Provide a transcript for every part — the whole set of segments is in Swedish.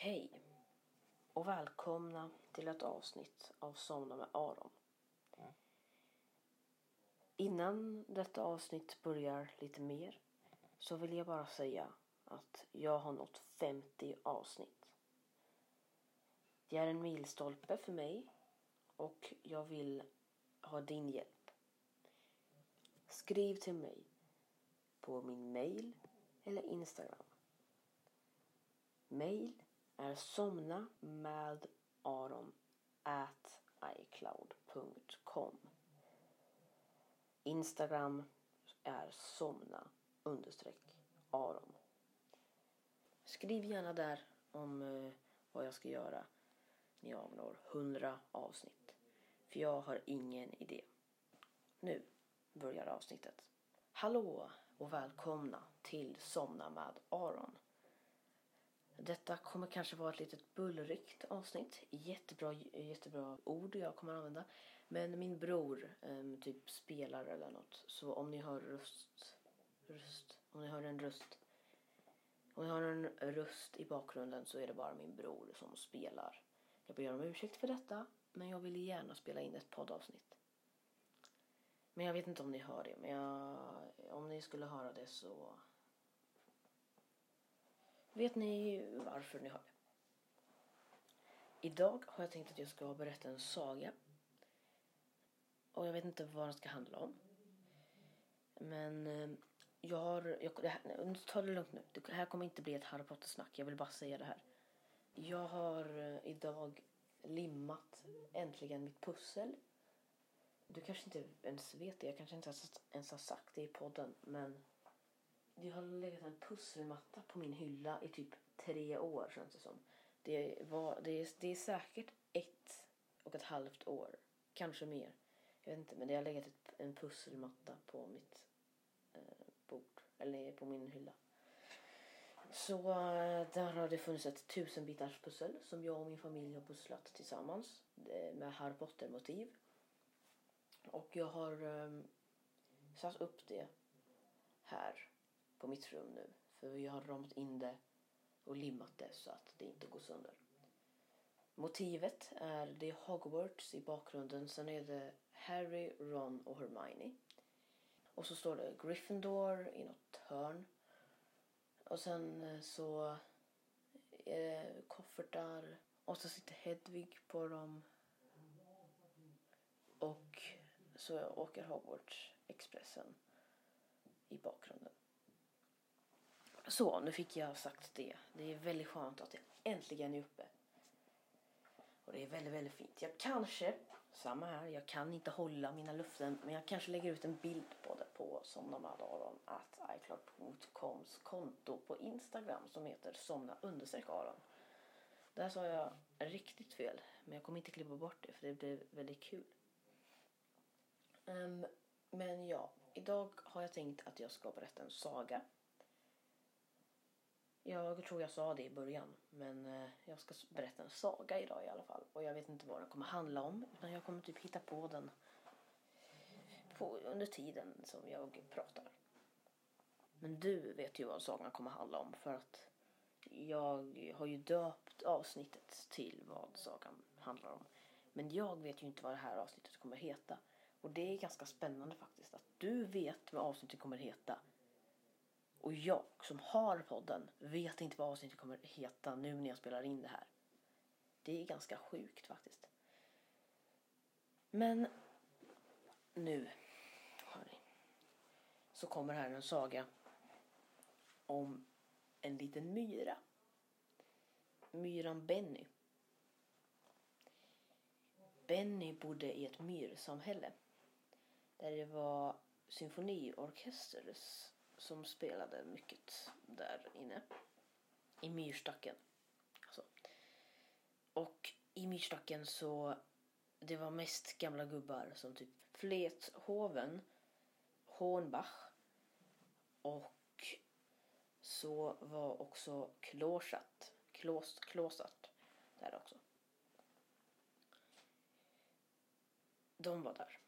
Hej och välkomna till ett avsnitt av Somna med Aron. Innan detta avsnitt börjar lite mer så vill jag bara säga att jag har nått 50 avsnitt. Det är en milstolpe för mig och jag vill ha din hjälp. Skriv till mig på min mail eller Instagram. Mail är somna med aron at icloud.com. Instagram är somna understreck aron. Skriv gärna där om eh, vad jag ska göra när jag når 100 avsnitt. För jag har ingen idé. Nu börjar avsnittet. Hallå och välkomna till Somna med Aron. Detta kommer kanske vara ett litet bullrigt avsnitt. Jättebra, jättebra ord jag kommer använda. Men min bror um, typ spelar eller något. Så om ni hör röst, röst, om ni hör en röst. Om ni hör en röst i bakgrunden så är det bara min bror som spelar. Jag ber om ursäkt för detta. Men jag ville gärna spela in ett poddavsnitt. Men jag vet inte om ni hör det. Men jag, om ni skulle höra det så vet ni varför ni har det. Idag har jag tänkt att jag ska berätta en saga. Och jag vet inte vad den ska handla om. Men ehm, jag har... Jag, det här, ta det lugnt nu. Det här kommer inte bli ett Harry Potter-snack. Jag vill bara säga det här. Jag har eh, idag limmat äntligen mitt pussel. Du kanske inte ens vet det. Jag kanske inte ens har sagt det i podden. Men det har legat en pusselmatta på min hylla i typ tre år känns det som. Det, var, det, är, det är säkert ett och ett halvt år. Kanske mer. Jag vet inte men det har legat ett, en pusselmatta på mitt eh, bord. Eller på min hylla. Så eh, där har det funnits ett tusenbitars pussel som jag och min familj har pusslat tillsammans eh, med Harry Potter-motiv. Och jag har um, satt upp det här på mitt rum nu. För jag har ramat in det och limmat det så att det inte går sönder. Motivet är det är Hogwarts i bakgrunden. Sen är det Harry, Ron och Hermione. Och så står det Gryffindor i något hörn. Och sen eh, så är det koffertar. Och så sitter Hedvig på dem. Och så åker Hogwarts-expressen i bakgrunden. Så, nu fick jag sagt det. Det är väldigt skönt att jag äntligen är uppe. Och det är väldigt, väldigt fint. Jag kanske, samma här, jag kan inte hålla mina löften men jag kanske lägger ut en bild på det på SomnaMadAron att icloud.coms konto på Instagram som heter somna aron. Där sa jag riktigt fel men jag kommer inte klippa bort det för det blev väldigt kul. Um, men ja, idag har jag tänkt att jag ska berätta en saga jag tror jag sa det i början, men eh, jag ska berätta en saga idag i alla fall. Och jag vet inte vad den kommer handla om, utan jag kommer typ hitta på den på, under tiden som jag pratar. Men du vet ju vad sagan kommer handla om för att jag har ju döpt avsnittet till vad sagan handlar om. Men jag vet ju inte vad det här avsnittet kommer heta. Och det är ganska spännande faktiskt att du vet vad avsnittet kommer heta och jag som har podden vet inte vad avsnittet kommer heta nu när jag spelar in det här. Det är ganska sjukt faktiskt. Men nu, hörni, så kommer här en saga om en liten myra. Myran Benny. Benny bodde i ett myrsamhälle där det var symfoniorkesters som spelade mycket där inne. I myrstacken. Alltså. Och i myrstacken så det var mest gamla gubbar som typ Flethoven, Hornbach och så var också Klåsat, Klås, Klåsat där också. De var där.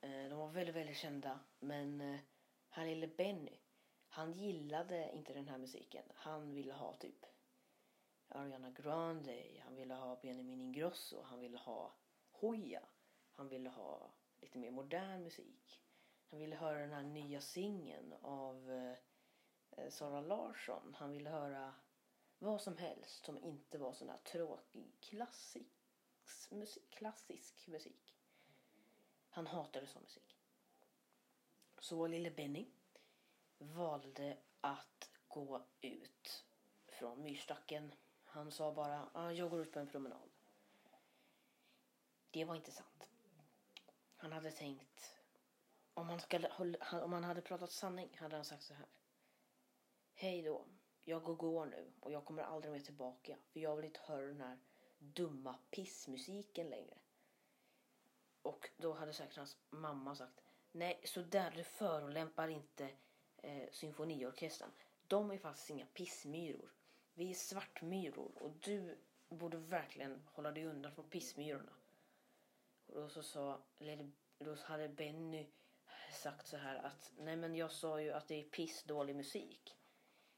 Eh, de var väldigt, väldigt kända men eh, han lille Benny han gillade inte den här musiken. Han ville ha typ Ariana Grande, han ville ha Benjamin Ingrosso, han ville ha Hoya. Han ville ha lite mer modern musik. Han ville höra den här nya singeln av eh, Sara Larsson. Han ville höra vad som helst som inte var sån här tråkig klassisk musik. Klassisk musik. Han hatade sån musik. Så lille Benny valde att gå ut från myrstacken. Han sa bara, ah, jag går ut på en promenad. Det var inte sant. Han hade tänkt, om han, skulle, om han hade pratat sanning hade han sagt så här. Hej då, jag går, går nu och jag kommer aldrig mer tillbaka för jag vill inte höra den här dumma pissmusiken längre. Och då hade säkert hans mamma sagt Nej, så där du förolämpar inte eh, symfoniorkestern. De är faktiskt inga pissmyror. Vi är svartmyror och du borde verkligen hålla dig undan från pissmyrorna. Och då så sa, då hade Benny sagt så här att nej men jag sa ju att det är pissdålig musik.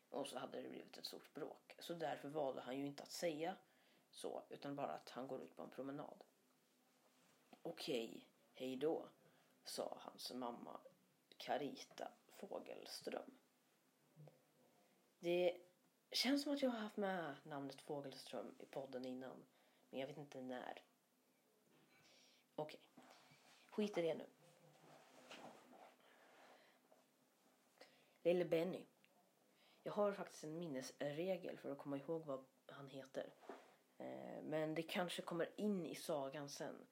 Och så hade det blivit ett stort bråk. Så därför valde han ju inte att säga så utan bara att han går ut på en promenad. Okej, hej då, sa hans mamma Carita Fågelström. Det känns som att jag har haft med namnet Fågelström i podden innan. Men jag vet inte när. Okej, skit i det nu. Lille Benny. Jag har faktiskt en minnesregel för att komma ihåg vad han heter. Eh, men det kanske kommer in i sagan sen.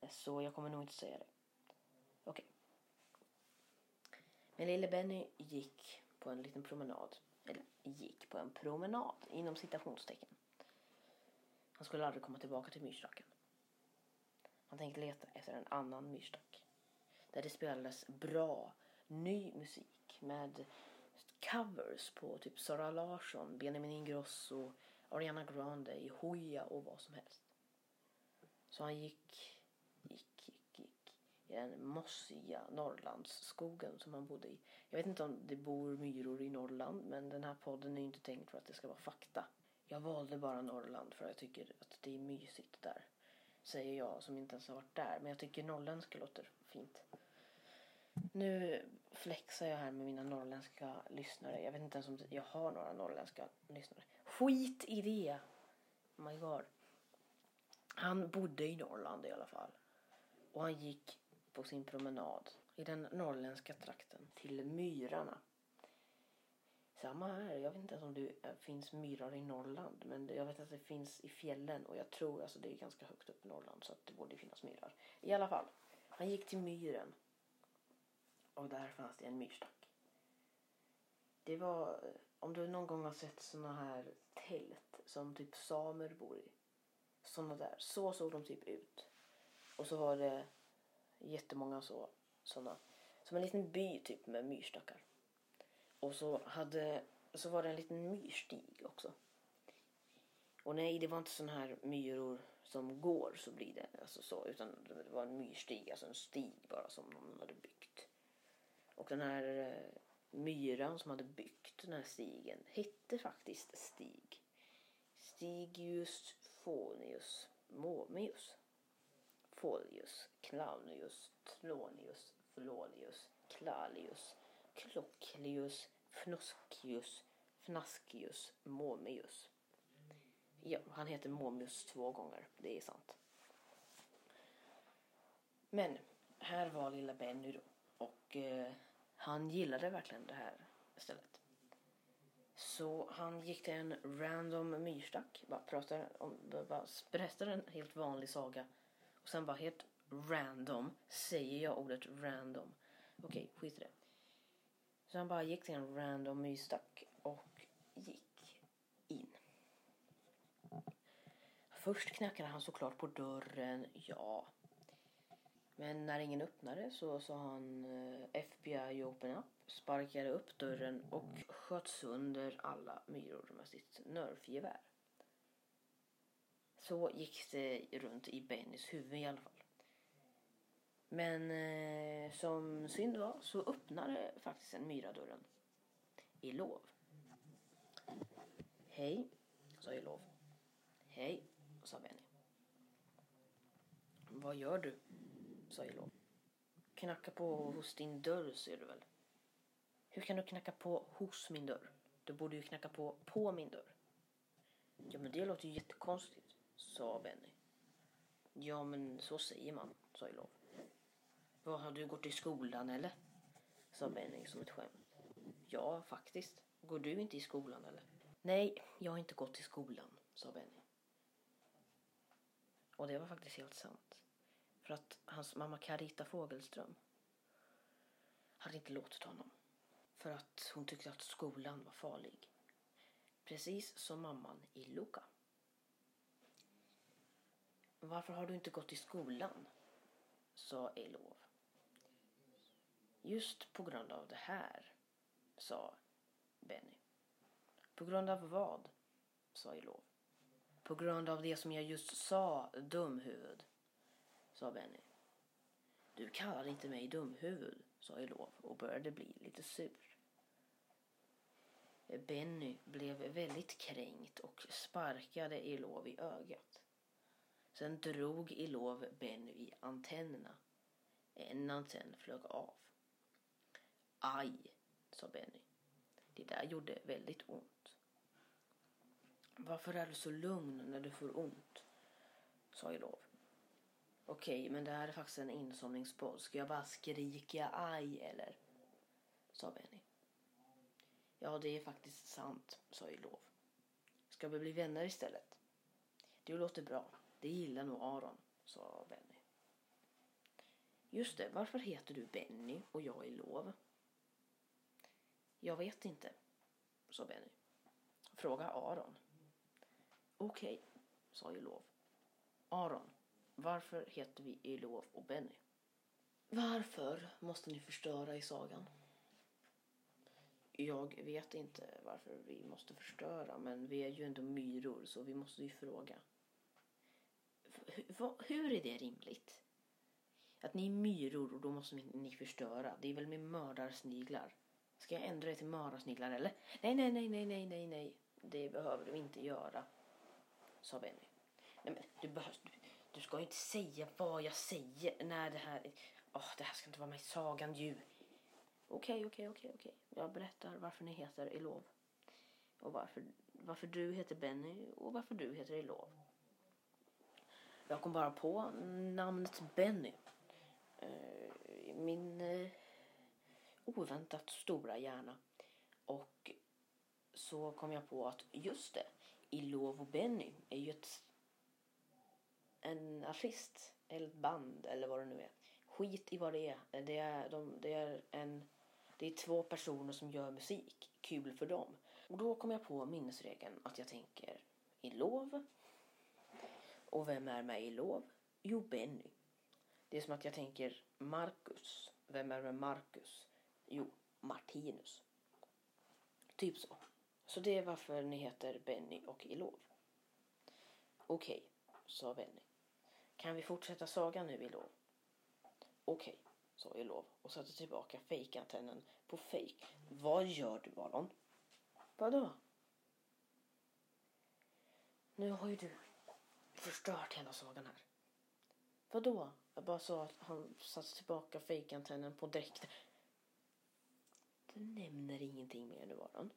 Eh, så jag kommer nog inte säga det. Okej. Okay. Men lille Benny gick på en liten promenad. Eller gick på en promenad inom citationstecken. Han skulle aldrig komma tillbaka till myrstacken. Han tänkte leta efter en annan myrstack. Där det spelades bra, ny musik med covers på typ Sara Larsson, Benjamin Ingrosso, Ariana Grande, Hoja och vad som helst. Så han gick, gick i den mossiga Norrlandsskogen som han bodde i. Jag vet inte om det bor myror i Norrland men den här podden är inte tänkt för att det ska vara fakta. Jag valde bara Norrland för att jag tycker att det är mysigt där. Säger jag som inte ens har varit där. Men jag tycker norrländska låter fint. Nu flexar jag här med mina norrländska lyssnare. Jag vet inte ens om jag har några norrländska lyssnare. Skit i det! Oh my god. Han bodde i Norrland i alla fall. Och han gick på sin promenad i den norrländska trakten till myrarna. Samma här. Jag vet inte ens om det eh, finns myrar i Norrland. Men jag vet att det finns i fjällen. Och jag tror alltså det är ganska högt upp i Norrland. Så att det borde finnas myrar. I alla fall. Han gick till myren. Och där fanns det en myrstack. Det var, eh, om du någon gång har sett såna här tält som typ samer bor i. Såna där. Så såg de typ ut. Och så var det jättemånga så, såna. Som en liten by typ med myrstackar. Och så, hade, så var det en liten myrstig också. Och nej, det var inte såna här myror som går så blir det. Alltså så, utan det var en myrstig, alltså en stig bara som någon hade byggt. Och den här eh, myran som hade byggt den här stigen hette faktiskt Stig. Stigius Fonius Momius. Folius, Claunius, Tronius, Flonius, Clalius, Klocklius, Fnoskius, Fnaskius, Momius. Ja, han heter Momius två gånger, det är sant. Men här var lilla Benny då. Och eh, han gillade verkligen det här stället. Så han gick till en random myrstack, bara pratade om, bara berättade en helt vanlig saga. Och sen bara helt random säger jag ordet random. Okej, skit i det. Så han bara gick till en random myrstack och gick in. Först knackade han såklart på dörren, ja. Men när ingen öppnade så sa han eh, FBI open up, sparkade upp dörren och sköt sönder alla myror med sitt nerfgevär. Så gick det runt i Bennys huvud i alla fall. Men eh, som synd var så öppnade faktiskt en myra dörren. I lov. Hej, sa Elov. Hej, sa Benny. Vad gör du? sa Elov. Knacka på hos din dörr ser du väl? Hur kan du knacka på hos min dörr? Du borde ju knacka på på min dörr. Ja men det låter ju jättekonstigt, sa Benny. Ja men så säger man, sa Elov. Vad, har du gått i skolan eller? sa Benny som ett skämt. Ja, faktiskt. Går du inte i skolan eller? Nej, jag har inte gått i skolan, sa Benny. Och det var faktiskt helt sant. För att hans mamma Carita Fogelström hade inte låtit honom. För att hon tyckte att skolan var farlig. Precis som mamman i Luka. Varför har du inte gått i skolan? sa Elov. Just på grund av det här, sa Benny. På grund av vad? sa Elov. På grund av det som jag just sa, dumhuvud, sa Benny. Du kallar inte mig dumhuvud, sa Elov och började bli lite sur. Benny blev väldigt kränkt och sparkade Elov i ögat. Sen drog Elov Benny i antennerna. En antenn flög av. Aj, sa Benny. Det där gjorde väldigt ont. Varför är du så lugn när du får ont? sa Elov. Okej, men det här är faktiskt en insomningspodd. Ska jag bara skrika aj eller? sa Benny. Ja, det är faktiskt sant, sa Elov. Ska vi bli vänner istället? Det låter bra. Det gillar nog Aron, sa Benny. Just det, varför heter du Benny och jag Elov? Jag vet inte, sa Benny. Fråga Aron. Okej, okay, sa Elov. Aron, varför heter vi Elov och Benny? Varför måste ni förstöra i sagan? Jag vet inte varför vi måste förstöra, men vi är ju ändå myror så vi måste ju fråga. Hur är det rimligt? Att ni är myror och då måste ni förstöra. Det är väl med mördarsniglar? Ska jag ändra det till mördarsniglar eller? Nej, nej, nej, nej, nej, nej, nej. Det behöver du inte göra, sa Benny. Nej, men du, behövs, du, du ska ju inte säga vad jag säger när det här... Åh, oh, det här ska inte vara med i sagan ju. Okej, okej, okej, okej. Jag berättar varför ni heter Elov. Och varför, varför du heter Benny och varför du heter Elov. Jag kom bara på namnet Benny. Eh, min eh, oväntat stora hjärna. Och så kom jag på att just det, Elov och Benny är ju ett en artist eller ett band eller vad det nu är. Skit i vad det är. Det är, de, det är, en, det är två personer som gör musik. Kul för dem. Och då kom jag på minnesregeln att jag tänker i. Och vem är med i lov? Jo, Benny. Det är som att jag tänker Marcus. Vem är med Marcus? Jo, Martinus. Typ så. Så det är varför ni heter Benny och Ilov. Okej, okay, sa Benny. Kan vi fortsätta sagan nu, Ilov? Okej, okay, sa Ilov och satte tillbaka fejkantennen på fejk. Vad gör du, Aron? Vadå? Nu har ju du förstört hela sagan här. Vadå? Jag bara sa att han satte tillbaka fejkantennen på dräkten. Du nämner ingenting mer nu, Aron.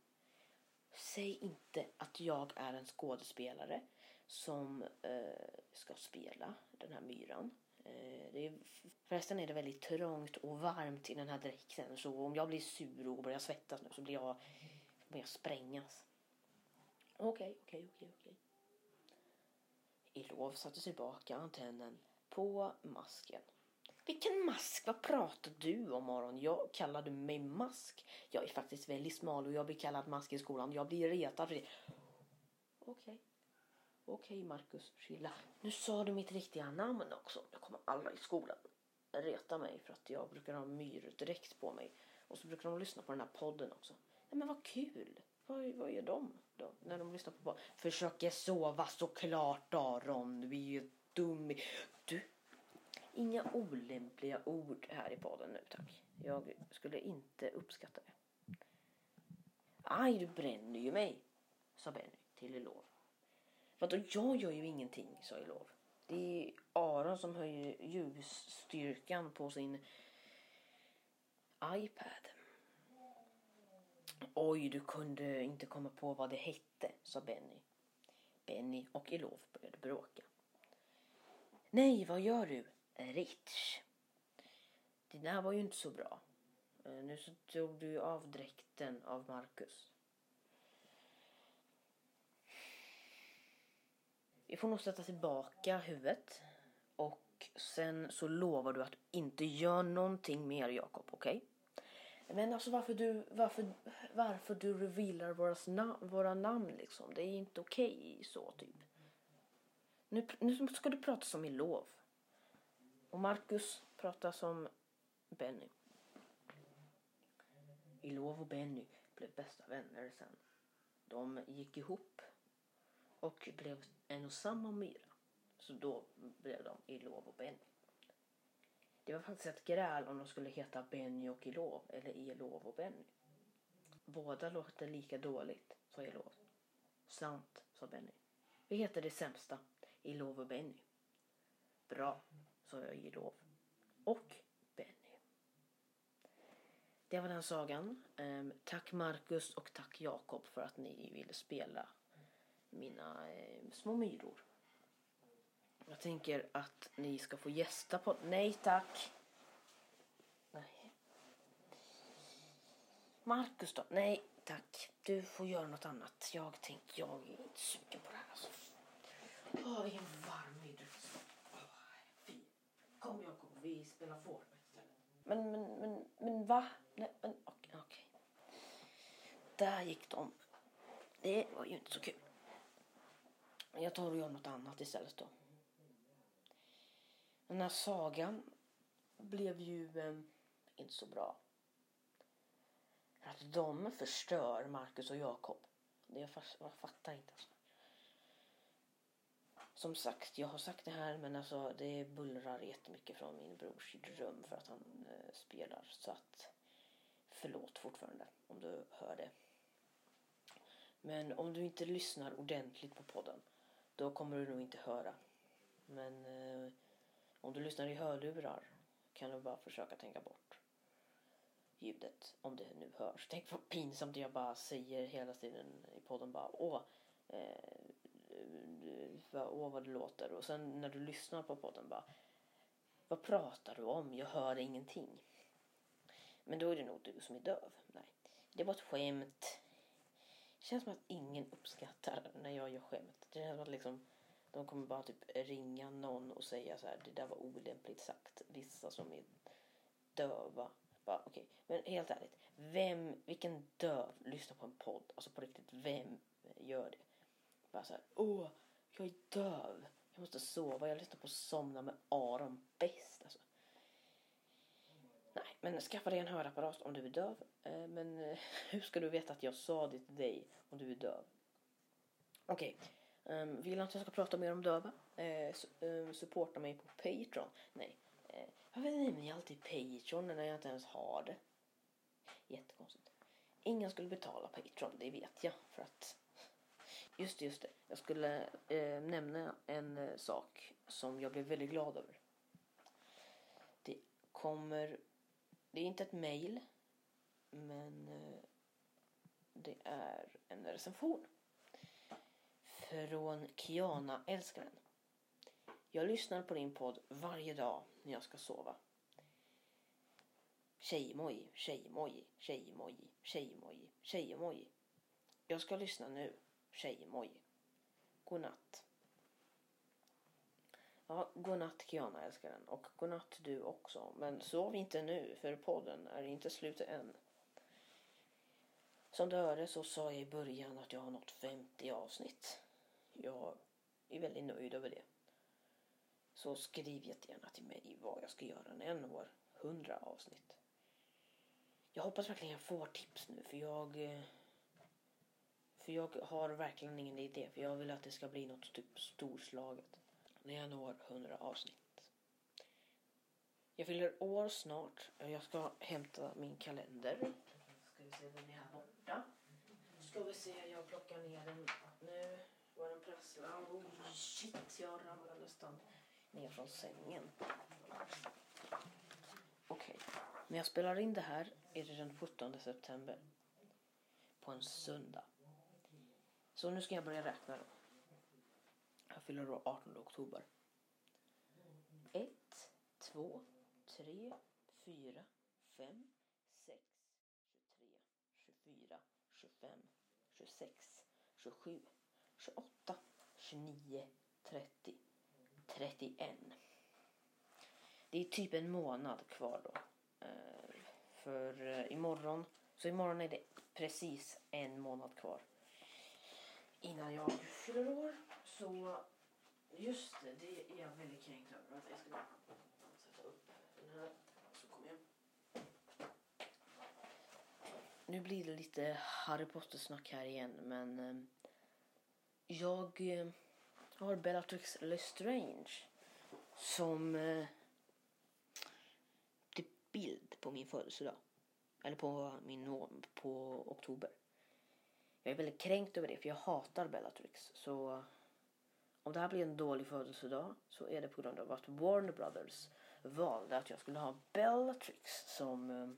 Säg inte att jag är en skådespelare som eh, ska spela den här myran. Eh, det är, förresten är det väldigt trångt och varmt i den här dräkten så om jag blir sur och börjar svettas nu så blir jag, börjar jag sprängas. Okej, okej, okej, okej. Ilov satte tillbaka antennen på masken. Vilken mask? Vad pratar du om Aron? Jag kallade mig mask. Jag är faktiskt väldigt smal och jag blir kallad mask i skolan. Jag blir retad för det. Okej. Okay. Okej okay, Marcus, chilla. Nu sa du mitt riktiga namn också. Nu kommer alla i skolan reta mig för att jag brukar ha myrdräkt på mig. Och så brukar de lyssna på den här podden också. Nej men vad kul. Vad, vad gör de då när de lyssnar på barn. Försöker sova såklart Aron. Du är ju dum. Du, inga olämpliga ord här i podden nu tack. Jag skulle inte uppskatta det. Aj, du bränner ju mig, sa Benny till Elov. Vadå, jag gör ju ingenting, sa Elov. Det är Aron som höjer ljusstyrkan på sin iPad. Oj, du kunde inte komma på vad det hette, sa Benny. Benny och Elof började bråka. Nej, vad gör du? Rich. Det där var ju inte så bra. Eh, nu så tog du av dräkten av Marcus. Vi får nog sätta tillbaka huvudet. Och sen så lovar du att du inte gör någonting mer Jakob, okej? Men alltså varför du, varför, varför du revealar våra, nam våra namn liksom? Det är inte okej så typ. Nu, nu ska du prata som i lov. Och Marcus pratar som Benny. Ilov och Benny blev bästa vänner sen. De gick ihop och blev en och samma myra. Så då blev de Ilov och Benny. Det var faktiskt ett gräl om de skulle heta Benny och Elov eller Elov och Benny. Båda låter lika dåligt, sa Elov. Sant, sa Benny. Vi heter det sämsta, Elov och Benny. Bra, sa jag Elov. Och Benny. Det var den sagan. Ehm, tack Marcus och tack Jakob för att ni ville spela mina ehm, små myror. Jag tänker att ni ska få gästa på... Nej tack! Nej. Marcus då? Nej tack. Du får göra något annat. Jag tänker, jag är inte sugen på det här alltså. Åh, vilken varm middag. Fy. Kom Jakob, vi spelar Fortnite istället. Men, men, men, men va? Nej, men okej. okej. Där gick de. Det var ju inte så kul. Jag tar och gör något annat istället då. Den här sagan blev ju eh, inte så bra. Att de förstör Marcus och Jakob. Det jag, fast, jag fattar inte. Alltså. Som sagt, jag har sagt det här men alltså det bullrar jättemycket från min brors dröm för att han eh, spelar. Så att förlåt fortfarande om du hör det. Men om du inte lyssnar ordentligt på podden då kommer du nog inte höra. Men eh, om du lyssnar i hörlurar kan du bara försöka tänka bort ljudet om det nu hörs. Tänk vad pinsamt jag bara säger hela tiden i podden bara åh, eh, vad, åh vad det låter och sen när du lyssnar på podden bara vad pratar du om? Jag hör ingenting. Men då är det nog du som är döv. Nej, det var ett skämt. Det känns som att ingen uppskattar när jag gör skämt. Det känns som att liksom, de kommer bara typ ringa någon och säga så här, det där var olämpligt sagt. Vissa som är döva. Bara, okay. Men helt ärligt, vem, vilken döv lyssnar på en podd? Alltså på riktigt, vem gör det? Bara så här, åh, jag är döv. Jag måste sova. Jag lyssnar på Somna med Aron bäst. Alltså. Nej, men skaffa dig en hörapparat om du är döv. Eh, men eh, hur ska du veta att jag sa det till dig om du är döv? Okej, Um, vill att jag ska prata mer om döva? Eh, su- ehm, supporta mig på Patreon? Nej. Eh, Varför är ni alltid Patreon när jag inte ens har det? Jättekonstigt. Ingen skulle betala Patreon, det vet jag. För att... Just det, just det. Jag skulle eh, nämna en eh, sak som jag blev väldigt glad över. Det kommer... Det är inte ett mail, men eh, det är en recension. Från Kiana älskaren. Jag lyssnar på din podd varje dag när jag ska sova. Tjejmoji, tjejmoji, tjejmoji, tjejmoji, tjejmoji. Jag ska lyssna nu. Tjejmoji. Godnatt. Ja, godnatt Kiana älskaren. Och godnatt du också. Men sov inte nu för podden är inte slut än. Som du hörde så sa jag i början att jag har nått 50 avsnitt. Jag är väldigt nöjd över det. Så skriv jättegärna till mig vad jag ska göra när jag når 100 avsnitt. Jag hoppas verkligen jag får tips nu för jag... Eh, för jag har verkligen ingen idé för jag vill att det ska bli något typ storslaget. När jag når 100 avsnitt. Jag fyller år snart. Jag ska hämta min kalender. Ska vi se, den är här borta. Ska vi se, jag plockar ner den nu. Var den oh, shit, jag ramlade nästan ner från sängen. Okej, okay. när jag spelar in det här är det den 17 september. På en söndag. Så nu ska jag börja räkna då. Jag fyller då 18 oktober. 1, 2, 3, 4, 5, 6, 23, 24, 25, 26, 27, 28, 29, 30, 31. Det är typ en månad kvar då. Eh, för eh, imorgon, så imorgon är det precis en månad kvar. Innan jag fyller år. Så just det, det är jag väldigt kränkt över. Vänta, jag ska bara sätta upp den här. Så kommer jag. Nu blir det lite Harry Potter-snack här igen, men ehm, jag eh, har Bellatrix Lestrange som eh, typ bild på min födelsedag. Eller på min nå- på oktober. Jag är väldigt kränkt över det för jag hatar Bellatrix. Så om det här blir en dålig födelsedag så är det på grund av att Warner Brothers valde att jag skulle ha Bellatrix som... Eh,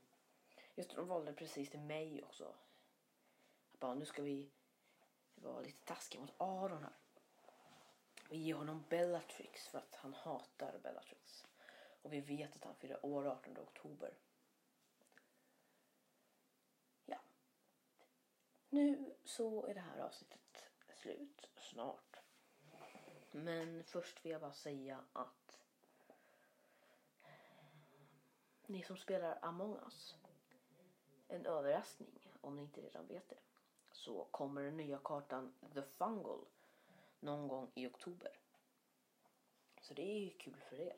just det, de valde precis till mig också. Bara, nu ska vi vara lite taskig mot Aron här. Vi ger honom Bellatrix för att han hatar Bellatrix. Och vi vet att han fyller år 18 oktober. Ja. Nu så är det här avsnittet slut snart. Men först vill jag bara säga att ni som spelar Among Us, en överraskning om ni inte redan vet det, så kommer den nya kartan The Fungal någon gång i oktober. Så det är ju kul för er.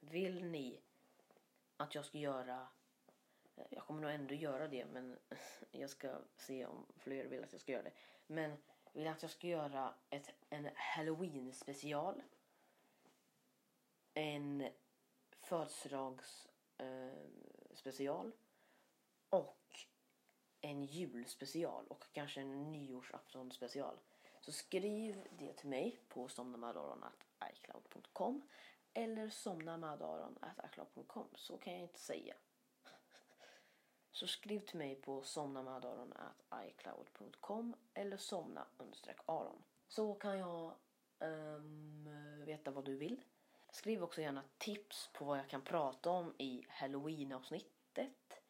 Vill ni att jag ska göra jag kommer nog ändå göra det men jag ska se om fler vill att jag ska göra det. Men vill att jag ska göra ett, en halloween special. En födelsedags eh, special. Och en julspecial och kanske en nyårsaftonspecial. Så skriv det till mig på somnamadaron.icloud.com eller somnamadaron.icloud.com så kan jag inte säga. Så skriv till mig på somnamadaron.icloud.com eller somna aron. Så kan jag um, veta vad du vill. Skriv också gärna tips på vad jag kan prata om i halloween-avsnittet,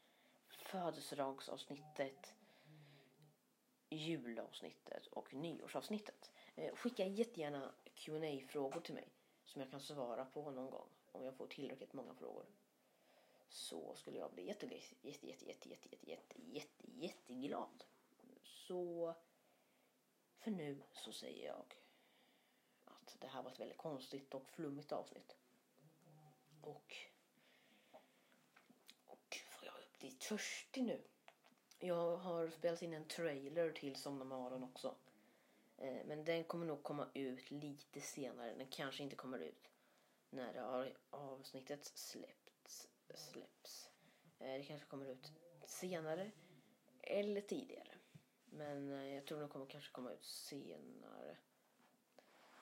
födelsedagsavsnittet, julavsnittet och nyårsavsnittet. Eh, skicka jättegärna qa frågor till mig som jag kan svara på någon gång om jag får tillräckligt många frågor så skulle jag bli jätte, jätte, jätte, jätte, jätte, jätte, jätte, jätte, jätteglad. Så för nu så säger jag att det här var ett väldigt konstigt och flummigt avsnitt. Och riktigt törstig nu? Jag har spelat in en trailer till Somna med Aron också. Eh, men den kommer nog komma ut lite senare. Den kanske inte kommer ut när avsnittet släppts. släpps. Eh, det kanske kommer ut senare eller tidigare. Men eh, jag tror den kommer kanske komma ut senare.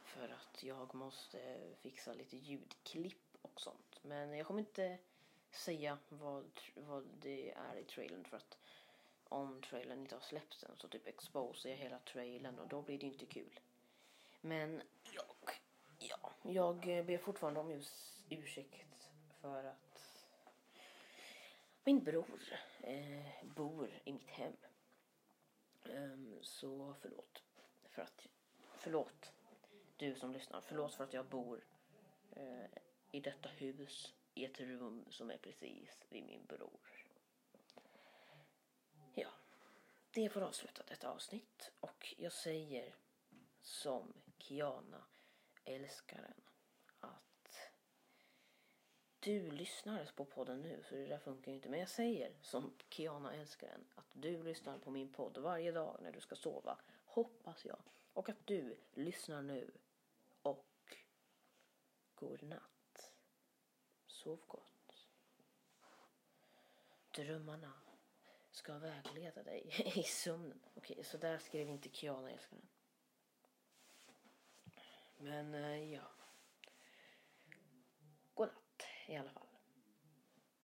För att jag måste fixa lite ljudklipp och sånt. Men jag kommer inte säga vad, vad det är i trailern för att om trailern inte har släppts än så typ exposar jag hela trailern och då blir det inte kul. Men jag, ja, jag ber fortfarande om urs- ursäkt för att min bror eh, bor i mitt hem. Ehm, så förlåt. För att, förlåt du som lyssnar. Förlåt för att jag bor eh, i detta hus i ett rum som är precis vid min bror. Ja, det får avsluta detta avsnitt och jag säger som Kiana älskaren att du lyssnar på podden nu så det där funkar ju inte. Men jag säger som Kiana älskaren att du lyssnar på min podd varje dag när du ska sova. Hoppas jag. Och att du lyssnar nu. Och god natt. Sov gott. Drömmarna ska vägleda dig i sömnen. Okej, så där skrev inte Kiana älskaren. Men eh, ja. Godnatt i alla fall.